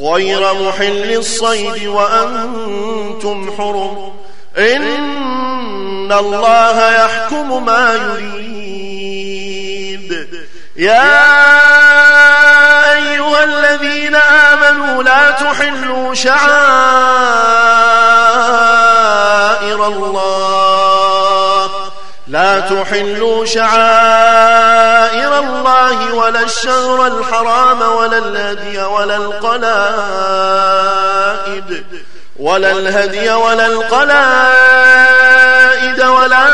غير محل الصيد وأنتم حرم. إن الله يحكم ما يريد. يا أيها الذين آمنوا لا تحلوا شعائر الله. لا تحلوا شعائر الله ولا الشهر الحرام ولا الهدي ولا القلائد ولا الهدي ولا القلائد ولا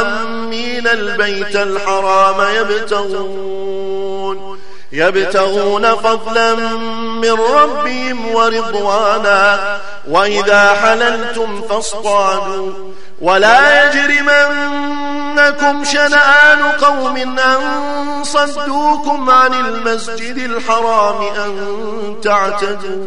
آمين. البيت الحرام يبتغون يبتغون فضلا من ربهم ورضوانا. وإذا حللتم فاصطادوا. ولا يجرمنكم شنآن قوم أن صدوكم عن المسجد الحرام أن تعتدوا.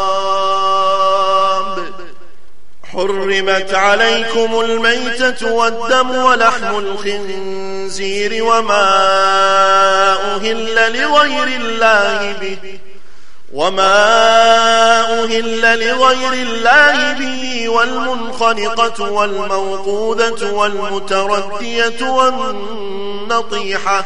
حرمت عليكم الميتة والدم ولحم الخنزير وما أهل لغير الله به وما أهل لغير الله به والمنخنقة والموقوذة والمتردية والنطيحة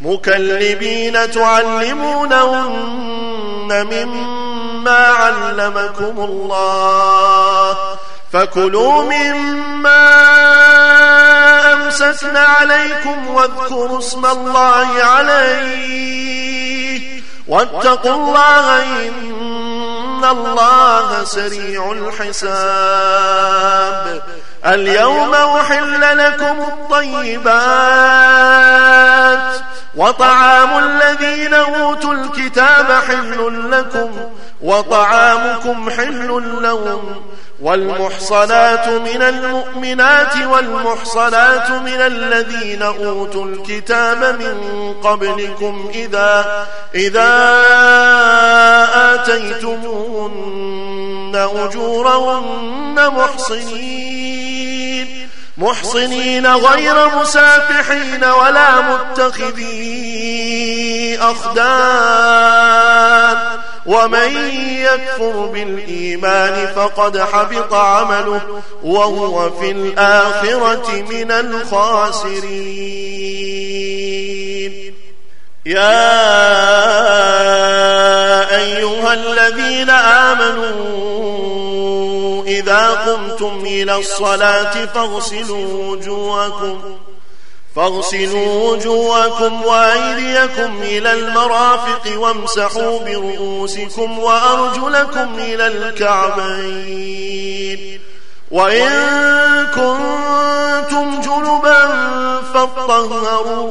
مكلبين تعلمونهن مما علمكم الله فكلوا مما أمسكن عليكم واذكروا اسم الله عليه واتقوا الله إن الله سريع الحساب اليوم أحل لكم الطيبات وطعام الذين أوتوا الكتاب حل لكم وطعامكم حل لهم والمحصنات من المؤمنات والمحصنات من الذين أوتوا الكتاب من قبلكم إذا, إذا آتيتمون أجورهن محصنين. محصنين غير مسافحين ولا متخذي أخدان. ومن يكفر بالإيمان فقد حبط عمله وهو في الآخرة من الخاسرين. يا أيها الذين آمنوا إذا قمتم إلى الصلاة فاغسلوا وجوهكم فاغسلوا وجوهكم وأيديكم إلى المرافق وامسحوا برؤوسكم وأرجلكم إلى الكعبين. وإن كنتم جنبا فاطهروا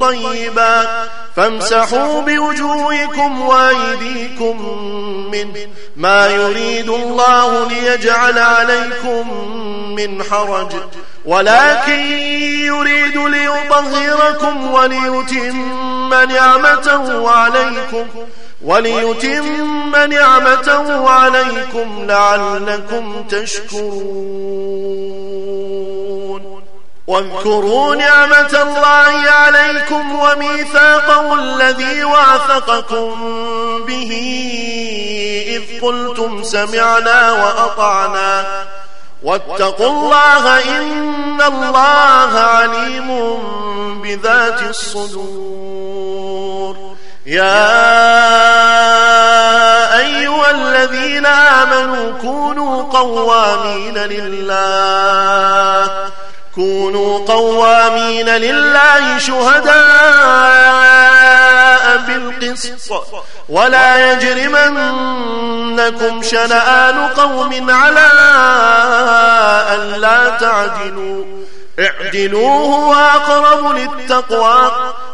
طيبا فامسحوا بوجوهكم وأيديكم منه ما يريد الله ليجعل عليكم من حرج. ولكن يريد ليطهركم وليتم نعمته عليكم. وليتم نعمته عليكم لعلكم تشكرون. واذكروا نعمة الله عليكم وميثاقه الذي واثقكم به إذ قلتم سمعنا وأطعنا. واتقوا الله إن الله عليم بذات الصدور. يا أيها الذين آمنوا كونوا قوامين لله. كونوا قوامين لله شهداء بالقسط. ولا يجرمنكم شنآن قوم على أن لا تعدلوا. اعدلوا هو أقرب للتقوى.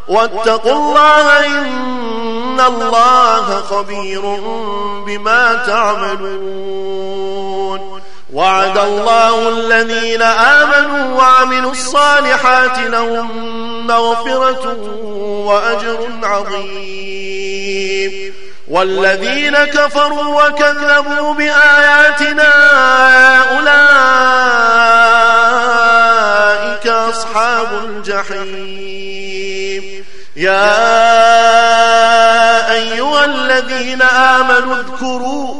واتقوا الله إن الله خبير بما تعملون. وعد الله الذين آمنوا وعملوا الصالحات لهم مغفرة وأجر عظيم. والذين كفروا وكذبوا بآياتنا أولئك أصحاب الجحيم. يا أيها الذين آمنوا اذكروا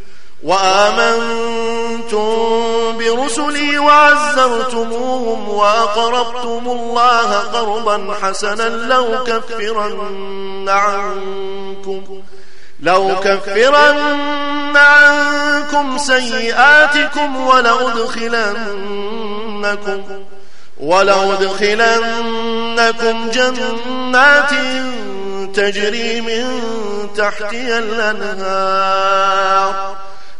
وآمنتم برسلي وعزرتموهم وأقرضتم الله قرضا حسنا لو كفرن عنكم لو كفرن عنكم سيئاتكم ولأدخلنكم ولأدخلنكم جنات تجري من تحتها الأنهار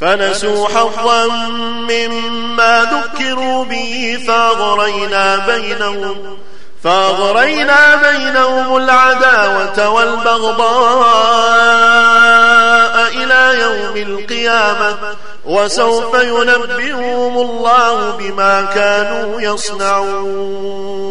فنسوا حظا مما ذكروا به فاغرينا بينهم فاغرينا بينهم العداوة والبغضاء إلى يوم القيامة وسوف ينبئهم الله بما كانوا يصنعون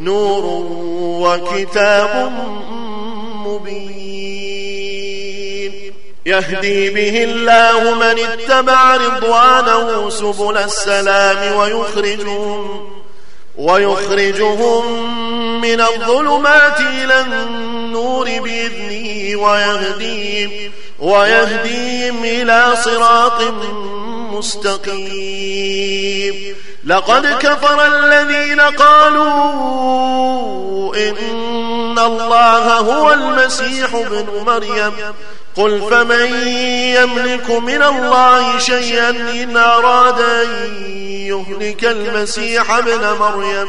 نور وكتاب مبين. يهدي به الله من اتبع رضوانه سبل السلام ويخرجهم ويخرجهم من الظلمات إلى النور بإذنه ويهديهم ويهديهم إلى صراط مستقيم. لقد كفر الذين قالوا إن الله هو المسيح ابن مريم. قل فمن يملك من الله شيئا إن أراد أن يهلك المسيح ابن مريم؟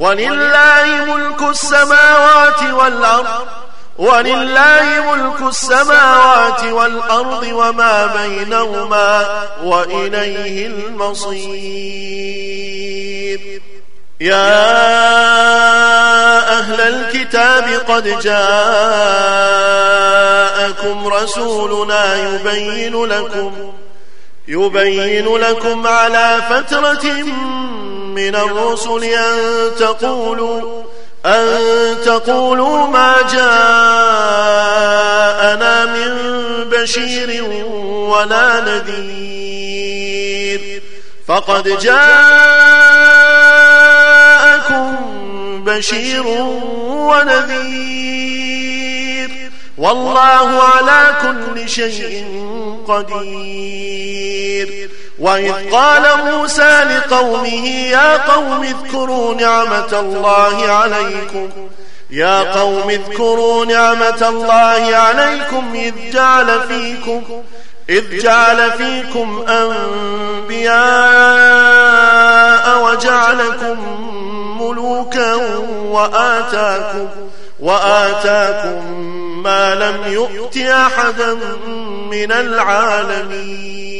ولله ملك السماوات والأرض ولله ملك السماوات والأرض وما بينهما وإليه المصير. يا أهل الكتاب قد جاءكم رسولنا يبين لكم يبين لكم على فترة من الرسل أن تقولوا أن تقولوا ما جاءنا من بشير ولا نذير. فقد جاءكم بشير ونذير. والله على كل شيء قدير. وإذ قال موسى لقومه يا قوم اذكروا نعمة الله عليكم يا قوم اذكروا نعمة الله عليكم إذ جعل فيكم إذ جعل فيكم أنبياء وجعلكم ملوكا وآتاكم وآتاكم ما لم يؤت أحدا من العالمين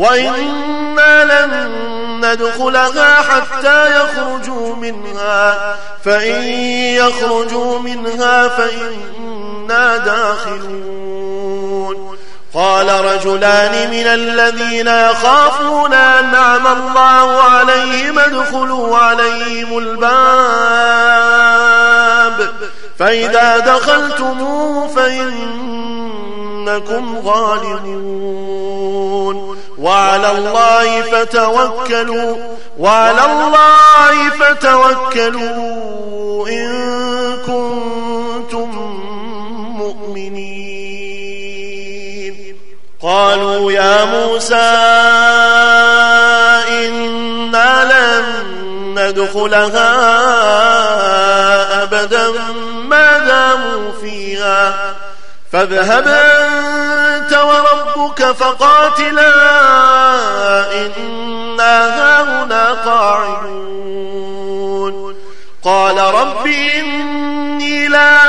وإنا لن ندخلها حتى يخرجوا منها. فإن يخرجوا منها فإنا داخلون. قال رجلان من الذين يخافون أنعم الله عليهم ادخلوا عليهم الباب. فإذا دخلتموه فإنكم غالبون وعلى الله فتوكلوا. وعلى الله فتوكلوا إن كنتم مؤمنين. قالوا يا موسى إنا لن ندخلها أبدا. ما داموا فيها؟ فاذهب أنت وربك فقاتلا إنا هاهنا قاعدون. قال رب إني لا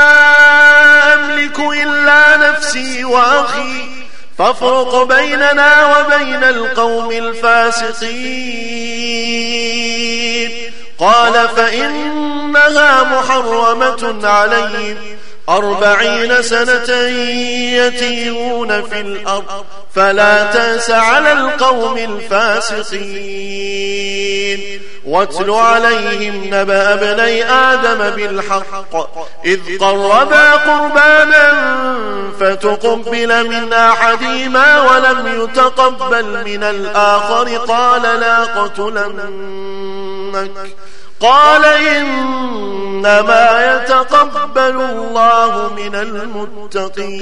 أملك إلا نفسي وأخي فافرق بيننا وبين القوم الفاسقين. قال فإنها محرمة عليهم أربعين سنة يتيهون في الأرض فلا تأس على القوم الفاسقين. واتل عليهم نبأ ابني آدم بالحق إذ قربا قربانا فتقبل من أحدهما ولم يتقبل من الآخر قال لا قتلنك. قال إنما يتقبل الله من المتقين.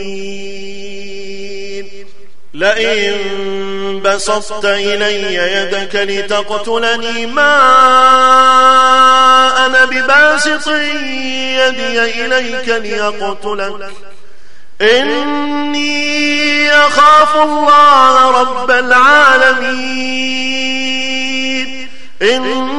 لئن بسطت إلي يدك لتقتلني ما أنا بباسط يدي إليك ليقتلك. إني أخاف الله رب العالمين. إني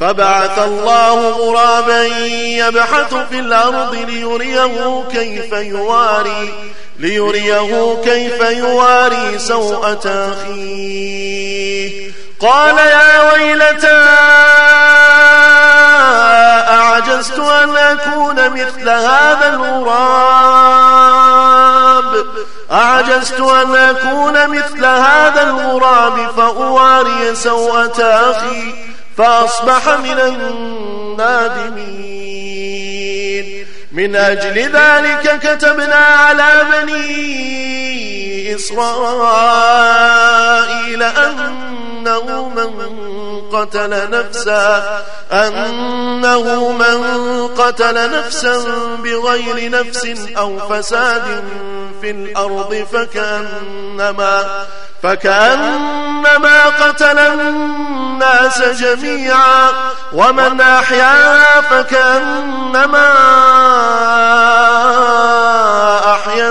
فبعث الله غرابا يبحث في الأرض ليريه كيف يواري ليريه كيف يواري سوءة أخيه. قال يا ويلتى أعجزت أن أكون مثل هذا الغراب؟ أعجزت أن أكون مثل هذا الغراب فأواري سوءة أخي. فأصبح من النادمين. من أجل ذلك كتبنا على بني إسرائيل أنه من قتل نفسا أنه من قتل نفسا بغير نفس أو فساد في الأرض فكأنما فكأنما قتل الناس جميعا ومن أحيا فكأنما أحيا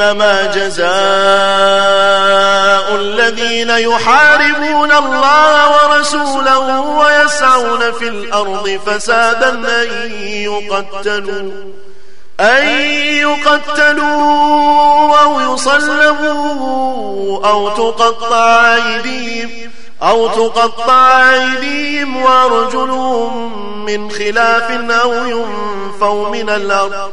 إنما جزاء الذين يحاربون الله ورسوله ويسعون في الأرض فسادا أن يقتلوا أن يقتلوا أو يصلبوا أو تقطع أيديهم أو تقطع أيديهم وأرجلهم من خلاف أو ينفوا من الأرض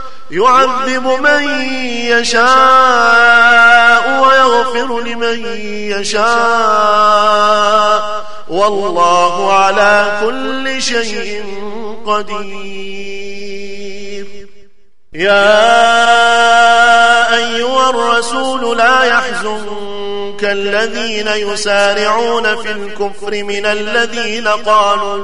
يعذب من يشاء ويغفر لمن يشاء. والله على كل شيء قدير. يا أيها الرسول لا يحزنك الذين يسارعون في الكفر من الذين قالوا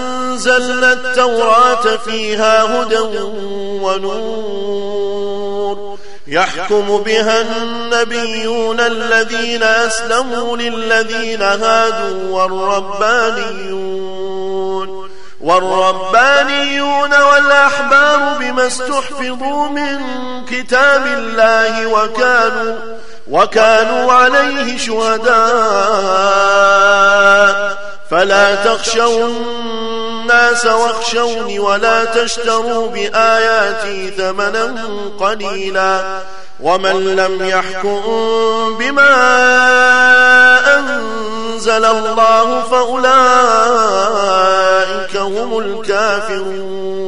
أنزلنا التوراة فيها هدى ونور. يحكم بها النبيون الذين أسلموا للذين هادوا والربانيون. والربانيون والأحبار بما استحفظوا من كتاب الله وكانوا وكانوا عليه شهداء. فلا تخشوا الناس واخشوني ولا تشتروا بآياتي ثمنا قليلا ومن لم يحكم بما أنزل الله فأولئك هم الكافرون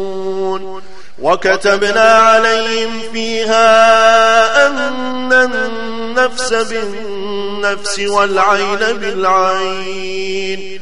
وكتبنا عليهم فيها أن النفس بالنفس والعين بالعين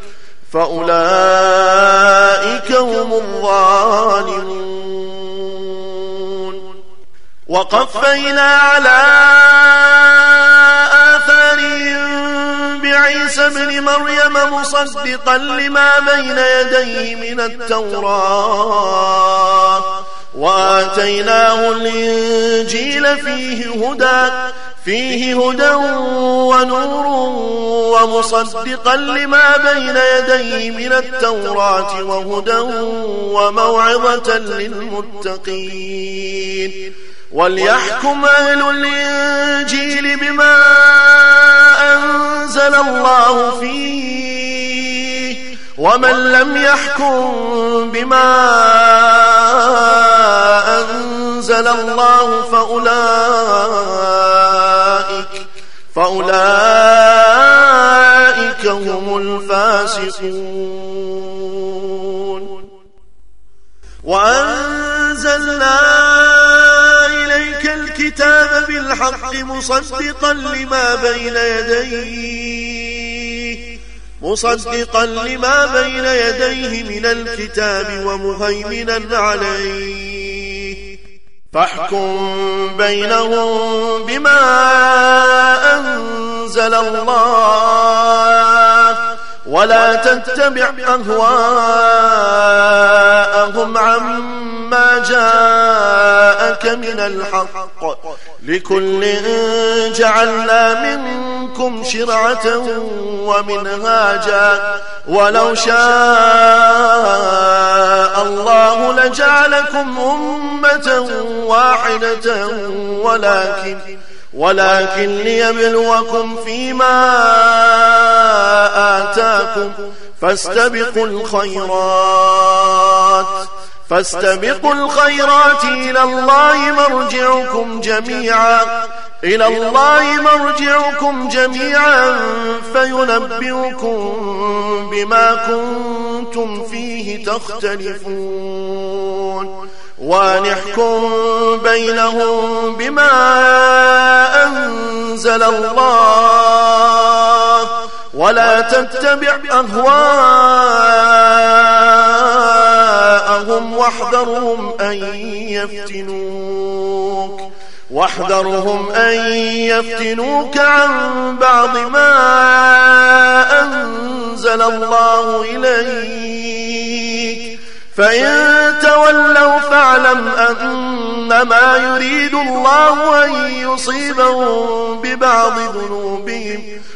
فأولئك هم الظالمون. وقفينا على عيسى ابن مريم مصدقا لما بين يديه من التوراة. وآتيناه الإنجيل فيه هدى فيه هدى ونور ومصدقا لما بين يديه من التوراة وهدى وموعظة للمتقين. وليحكم أهل الإنجيل بما أنزل الله فيه ومن لم يحكم بما أنزل الله فأولئك فأولئك هم الفاسقون. بالحق مصدقا لما بين يديه مصدقا لما بين يديه من الكتاب ومهيمنا عليه. فاحكم بينهم بما أنزل الله ولا تتبع أهواءهم عما جاءك من الحق. لكل جعلنا منكم شرعة ومنهاجا. ولو شاء الله لجعلكم أمة واحدة. ولكن ولكن ليبلوكم فيما آتاكم. فاستبقوا الخيرات. فاستبقوا الخيرات إلى الله مرجعكم جميعا إلى الله مرجعكم جميعا فينبئكم بما كنتم فيه تختلفون. ونحكم بينهم بما أنزل الله ولا تتبع أهواءهم واحذرهم أن يفتنوك. واحذرهم أن يفتنوك عن بعض ما أنزل الله إليك. فإن تولوا فاعلم أنما يريد الله أن يصيبهم ببعض ذنوبهم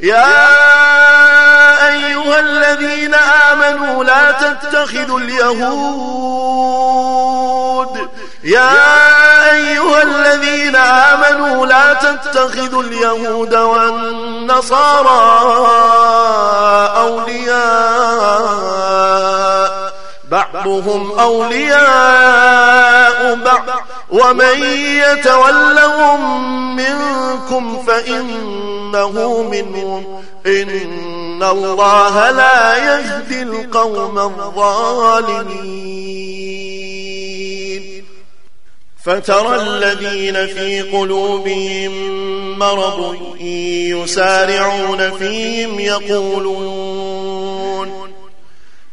يا أيها الذين آمنوا لا تتخذوا اليهود. يا أيها الذين آمنوا لا تتخذوا اليهود والنصارى أولياء بعضهم أولياء بعض ومن يتولهم منكم فإنه منهم. إن الله لا يهدي القوم الظالمين. فترى الذين في قلوبهم مرض يسارعون فيهم يقولون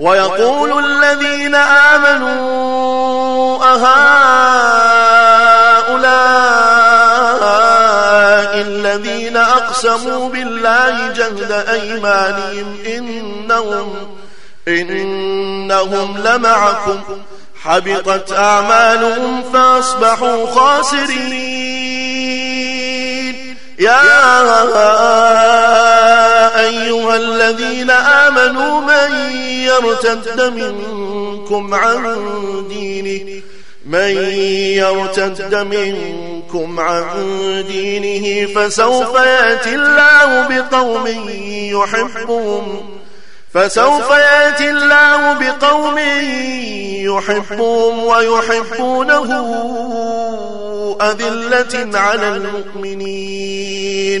ويقول الذين آمنوا أهؤلاء الذين أقسموا بالله جهد أيمانهم إنهم, إنهم لمعكم حبطت أعمالهم فأصبحوا خاسرين يا أيها الذين آمنوا من يرتد منكم عن دينه من يرتد منكم عن دينه فسوف يأتي الله بقوم يحبهم فسوف يأتي الله بقوم يحبهم ويحبونه أذلة على المؤمنين.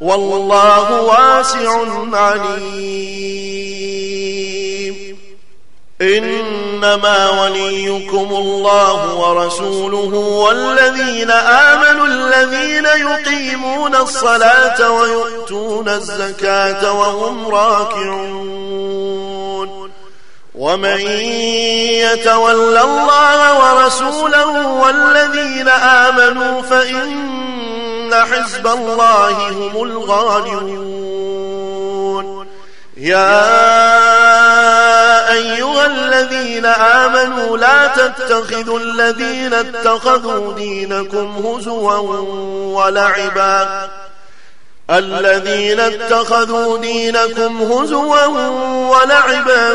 والله واسع عليم. إنما وليكم الله ورسوله والذين آمنوا الذين يقيمون الصلاة ويؤتون الزكاة وهم راكعون. ومن يتول الله ورسوله والذين آمنوا فإن حزب الله هم الغالبون يا أيها الذين آمنوا لا تتخذوا الذين اتخذوا دينكم هزوا ولعبا الذين اتخذوا دينكم هزوا ولعبا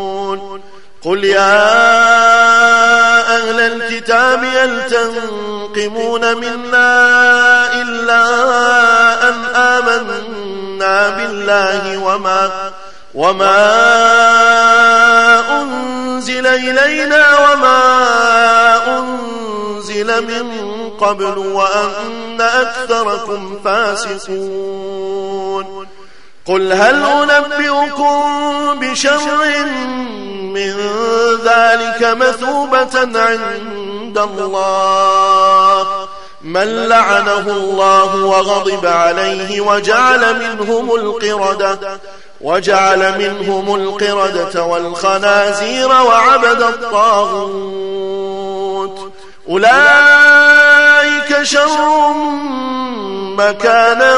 قل يا أهل الكتاب هل تنقمون منا إلا أن آمنا بالله وما وما أنزل إلينا وما أنزل من قبل وأن أكثركم فاسقون قل هل أنبئكم بشر من ذلك مثوبة عند الله من لعنه الله وغضب عليه وجعل منهم القردة وجعل منهم القردة والخنازير وعبد الطاغوت أولئك شر مكانا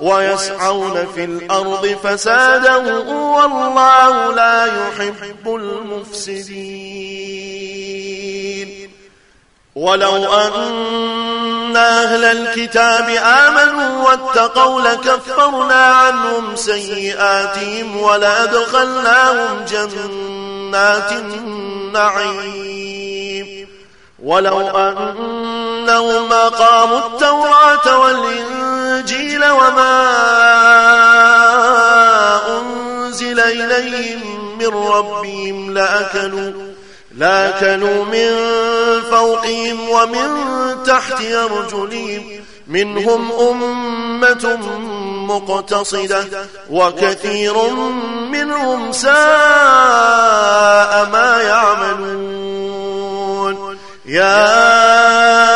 ويسعون في الأرض فسادا والله لا يحب المفسدين. ولو أن أهل الكتاب آمنوا واتقوا لكفرنا عنهم سيئاتهم ولأدخلناهم جنات النعيم. ولو أنهم أقاموا التوراة والإنجيل وما أنزل إليهم من ربهم لأكلوا لأكلوا من فوقهم ومن تحت أرجلهم. منهم أمة مقتصدة وكثير منهم ساء ما يعملون. يا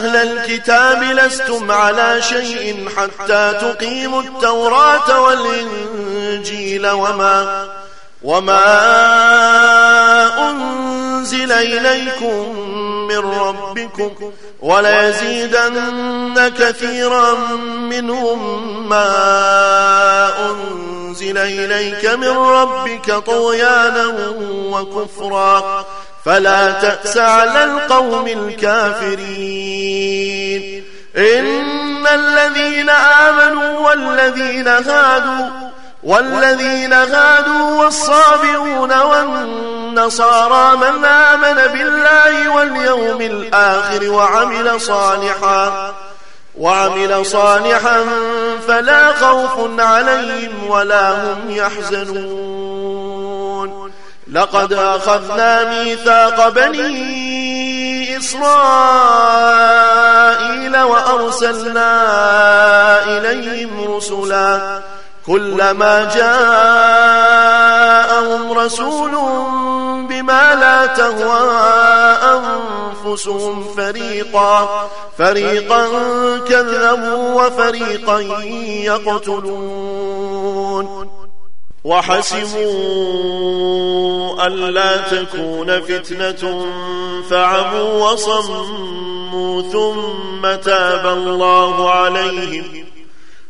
أهل الكتاب لستم على شيء حتى تقيموا التوراة والإنجيل وما وما أنزل إليكم من ربكم وليزيدن كثيرا منهم ما أنزل إليك من ربك طغيانا وكفرا فلا تأس على القوم الكافرين. إن الذين آمنوا والذين هادوا والذين هادوا والصابئون والنصارى من آمن بالله واليوم الآخر وعمل صالحا وعمل صالحا فلا خوف عليهم ولا هم يحزنون. لقد أخذنا ميثاق بني إسرائيل وأرسلنا إليهم رسلاً كلما جاءهم رسول بما لا تهوى أنفسهم فريقا فريقا كذبوا وفريقا يقتلون. وحسبوا ألا تكون فتنة فعموا وصموا ثم تاب الله عليهم.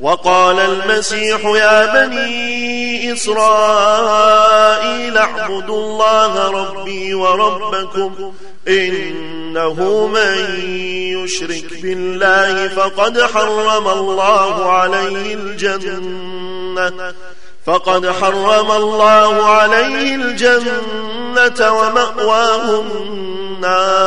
وقال المسيح يا بني إسرائيل اعبدوا الله ربي وربكم إنه من يشرك بالله فقد حرم الله عليه الجنة فقد حرم الله عليه الجنة ومأواه النار.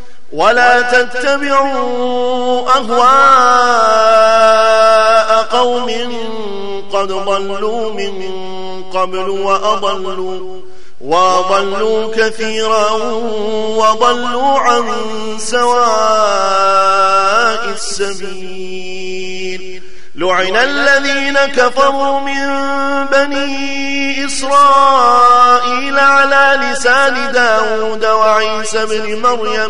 ولا تتبعوا أهواء قوم قد ضلوا من قبل وأضلوا وضلوا كثيرا وضلوا عن سواء السبيل. لعن الذين كفروا من بني إسرائيل على لسان داود وعيسى بن مريم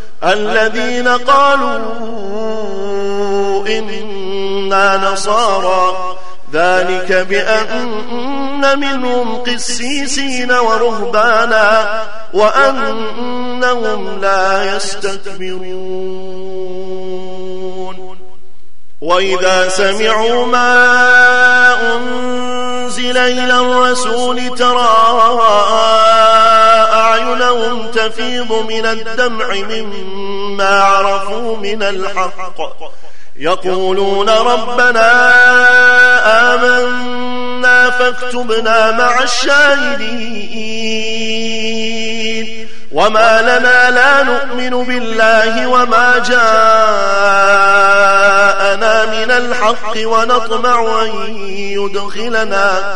الذين قالوا إنا نصارى. ذلك بأن منهم قسيسين ورهبانا وأنهم لا يستكبرون. وإذا سمعوا ما أنزل إلى الرسول ترى أعينهم تفيض من الدمع مما عرفوا من الحق. يقولون ربنا آمنا فاكتبنا مع الشاهدين. وما لنا لا نؤمن بالله وما جاءنا من الحق ونطمع أن يدخلنا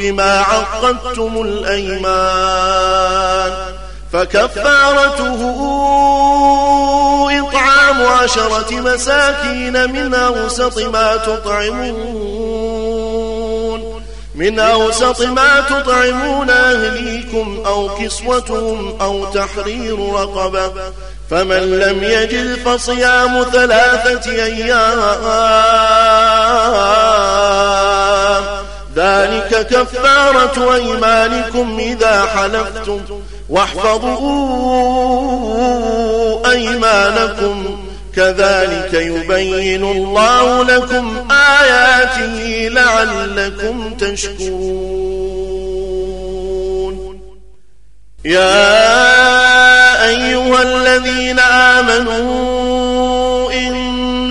بما عقدتم الأيمان فكفارته عشرة مساكين من أوسط ما تطعمون من أوسط ما تطعمون أهليكم أو كسوتهم أو تحرير رقبة فمن لم يجد فصيام ثلاثة أيام ذلك كفارة أيمانكم إذا حلفتم. واحفظوا أيمانكم. كذلك يبين الله لكم آياته لعلكم تشكرون. يا أيها الذين آمنوا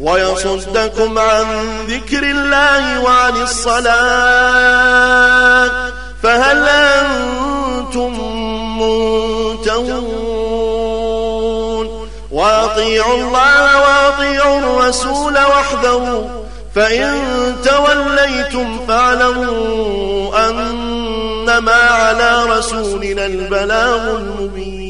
ويصدكم عن ذكر الله وعن الصلاة فهل أنتم منتهون؟ وأطيعوا الله وأطيعوا الرسول واحذروا فإن توليتم فاعلموا أنما على رسولنا البلاغ المبين.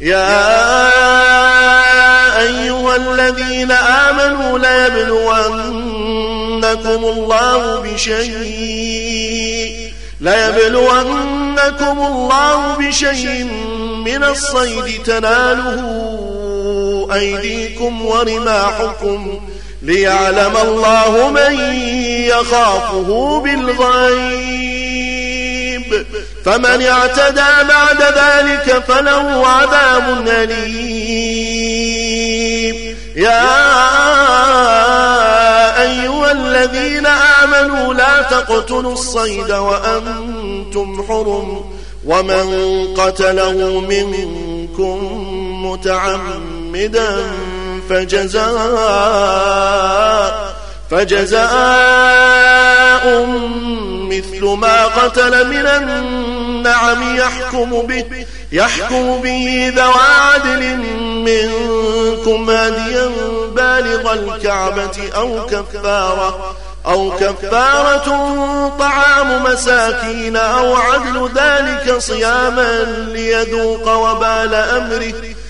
يا أيها الذين آمنوا ليبلونكم الله بشيء ليبلونكم الله بشيء من الصيد تناله أيديكم ورماحكم ليعلم الله من يخافه بالغيب. فمن اعتدى بعد ذلك فله عذاب أليم. يا أيها الذين آمنوا لا تقتلوا الصيد وأنتم حرم ومن قتله منكم متعمدا فجزاء فجزاء مثل ما قتل من النعم يحكم به يحكم به ذوى عدل منكم هديا بالغ الكعبة أو كفارة أو كفارة طعام مساكين أو عدل ذلك صياما ليذوق وبال أمره.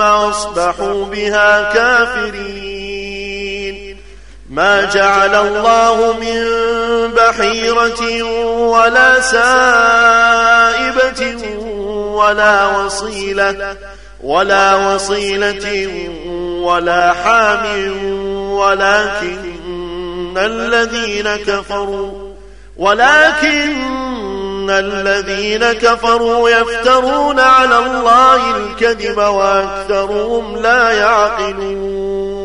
أصبحوا بها كافرين. ما جعل الله من بحيرة ولا سائبة ولا وصيلة ولا وصيلة ولا حام ولكن الذين كفروا ولكن الذين كفروا يفترون على الله الكذب وأكثرهم لا يعقلون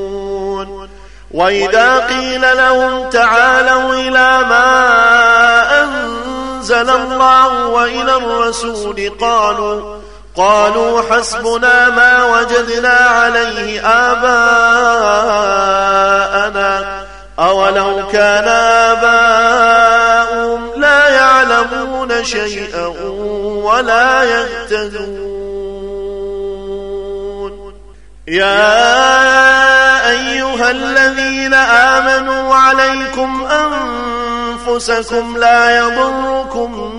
وإذا قيل لهم تعالوا إلى ما أنزل الله وإلى الرسول قالوا قالوا حسبنا ما وجدنا عليه آباءنا أولو كان آباؤهم لا يعلمون شيئا ولا يهتدون. يا أيها الذين آمنوا عليكم أنفسكم لا يضركم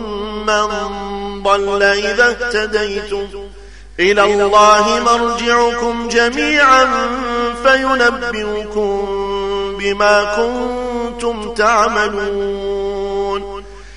من ضل إذا اهتديتم. إلى الله مرجعكم جميعا فينبئكم بما كنتم تعملون.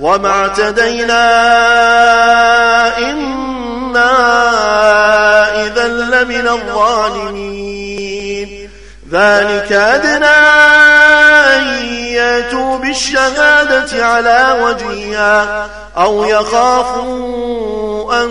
وما اعتدينا إنا إذا لمن الظالمين. ذلك أدنى أن يأتوا بالشهادة على وجهها أو يخافوا أن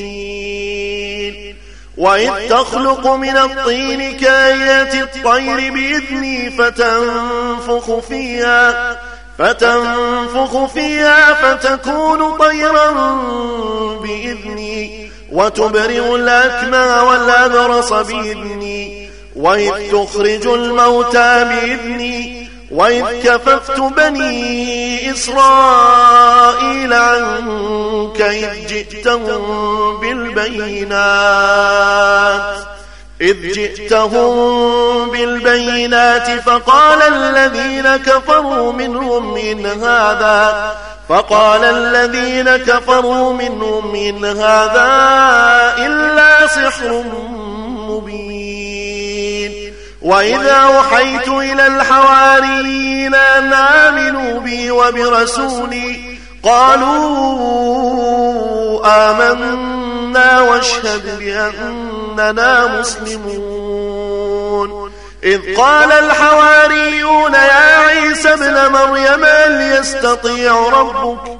وإذ تخلق من الطين كآيات الطير بإذني فتنفخ فيها فتنفخ فيها فتكون طيرا بإذني وتبرئ الأكمى والأبرص بإذني وإذ تخرج الموتى بإذني وإذ كففت بني إسرائيل عنك إذ جئتهم بالبينات إذ جئتهم بالبينات فقال الذين كفروا منهم إن هذا فقال الذين كفروا منهم إن هذا إلا سحر مبين. وإذا أوحيت إلى الحواريين أن آمنوا بي وبرسولي قالوا آمنا واشهد بأننا مسلمون. إذ قال الحواريون يا عيسى ابن مريم هل يستطيع ربك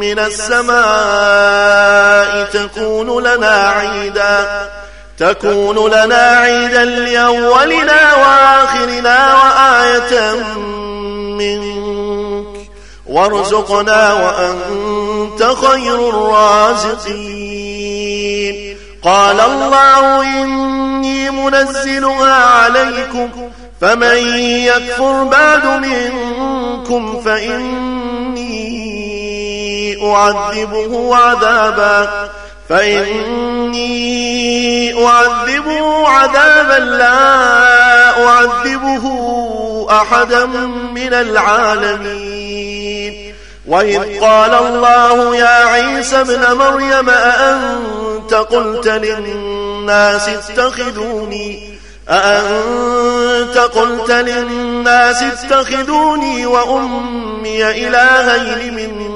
من السماء تكون لنا عيدا تكون لنا عيدا لأولنا وآخرنا وآية منك. وارزقنا وأنت خير الرازقين. قال الله إني منزلها عليكم فمن يكفر بعد منكم فإني أعذبه عذابا فإني أعذبه عذابا لا أعذبه أحدا من العالمين. وإذ قال الله يا عيسى ابن مريم أأنت قلت للناس اتخذوني؟ أأنت قلت للناس اتخذوني وأمي إلهين من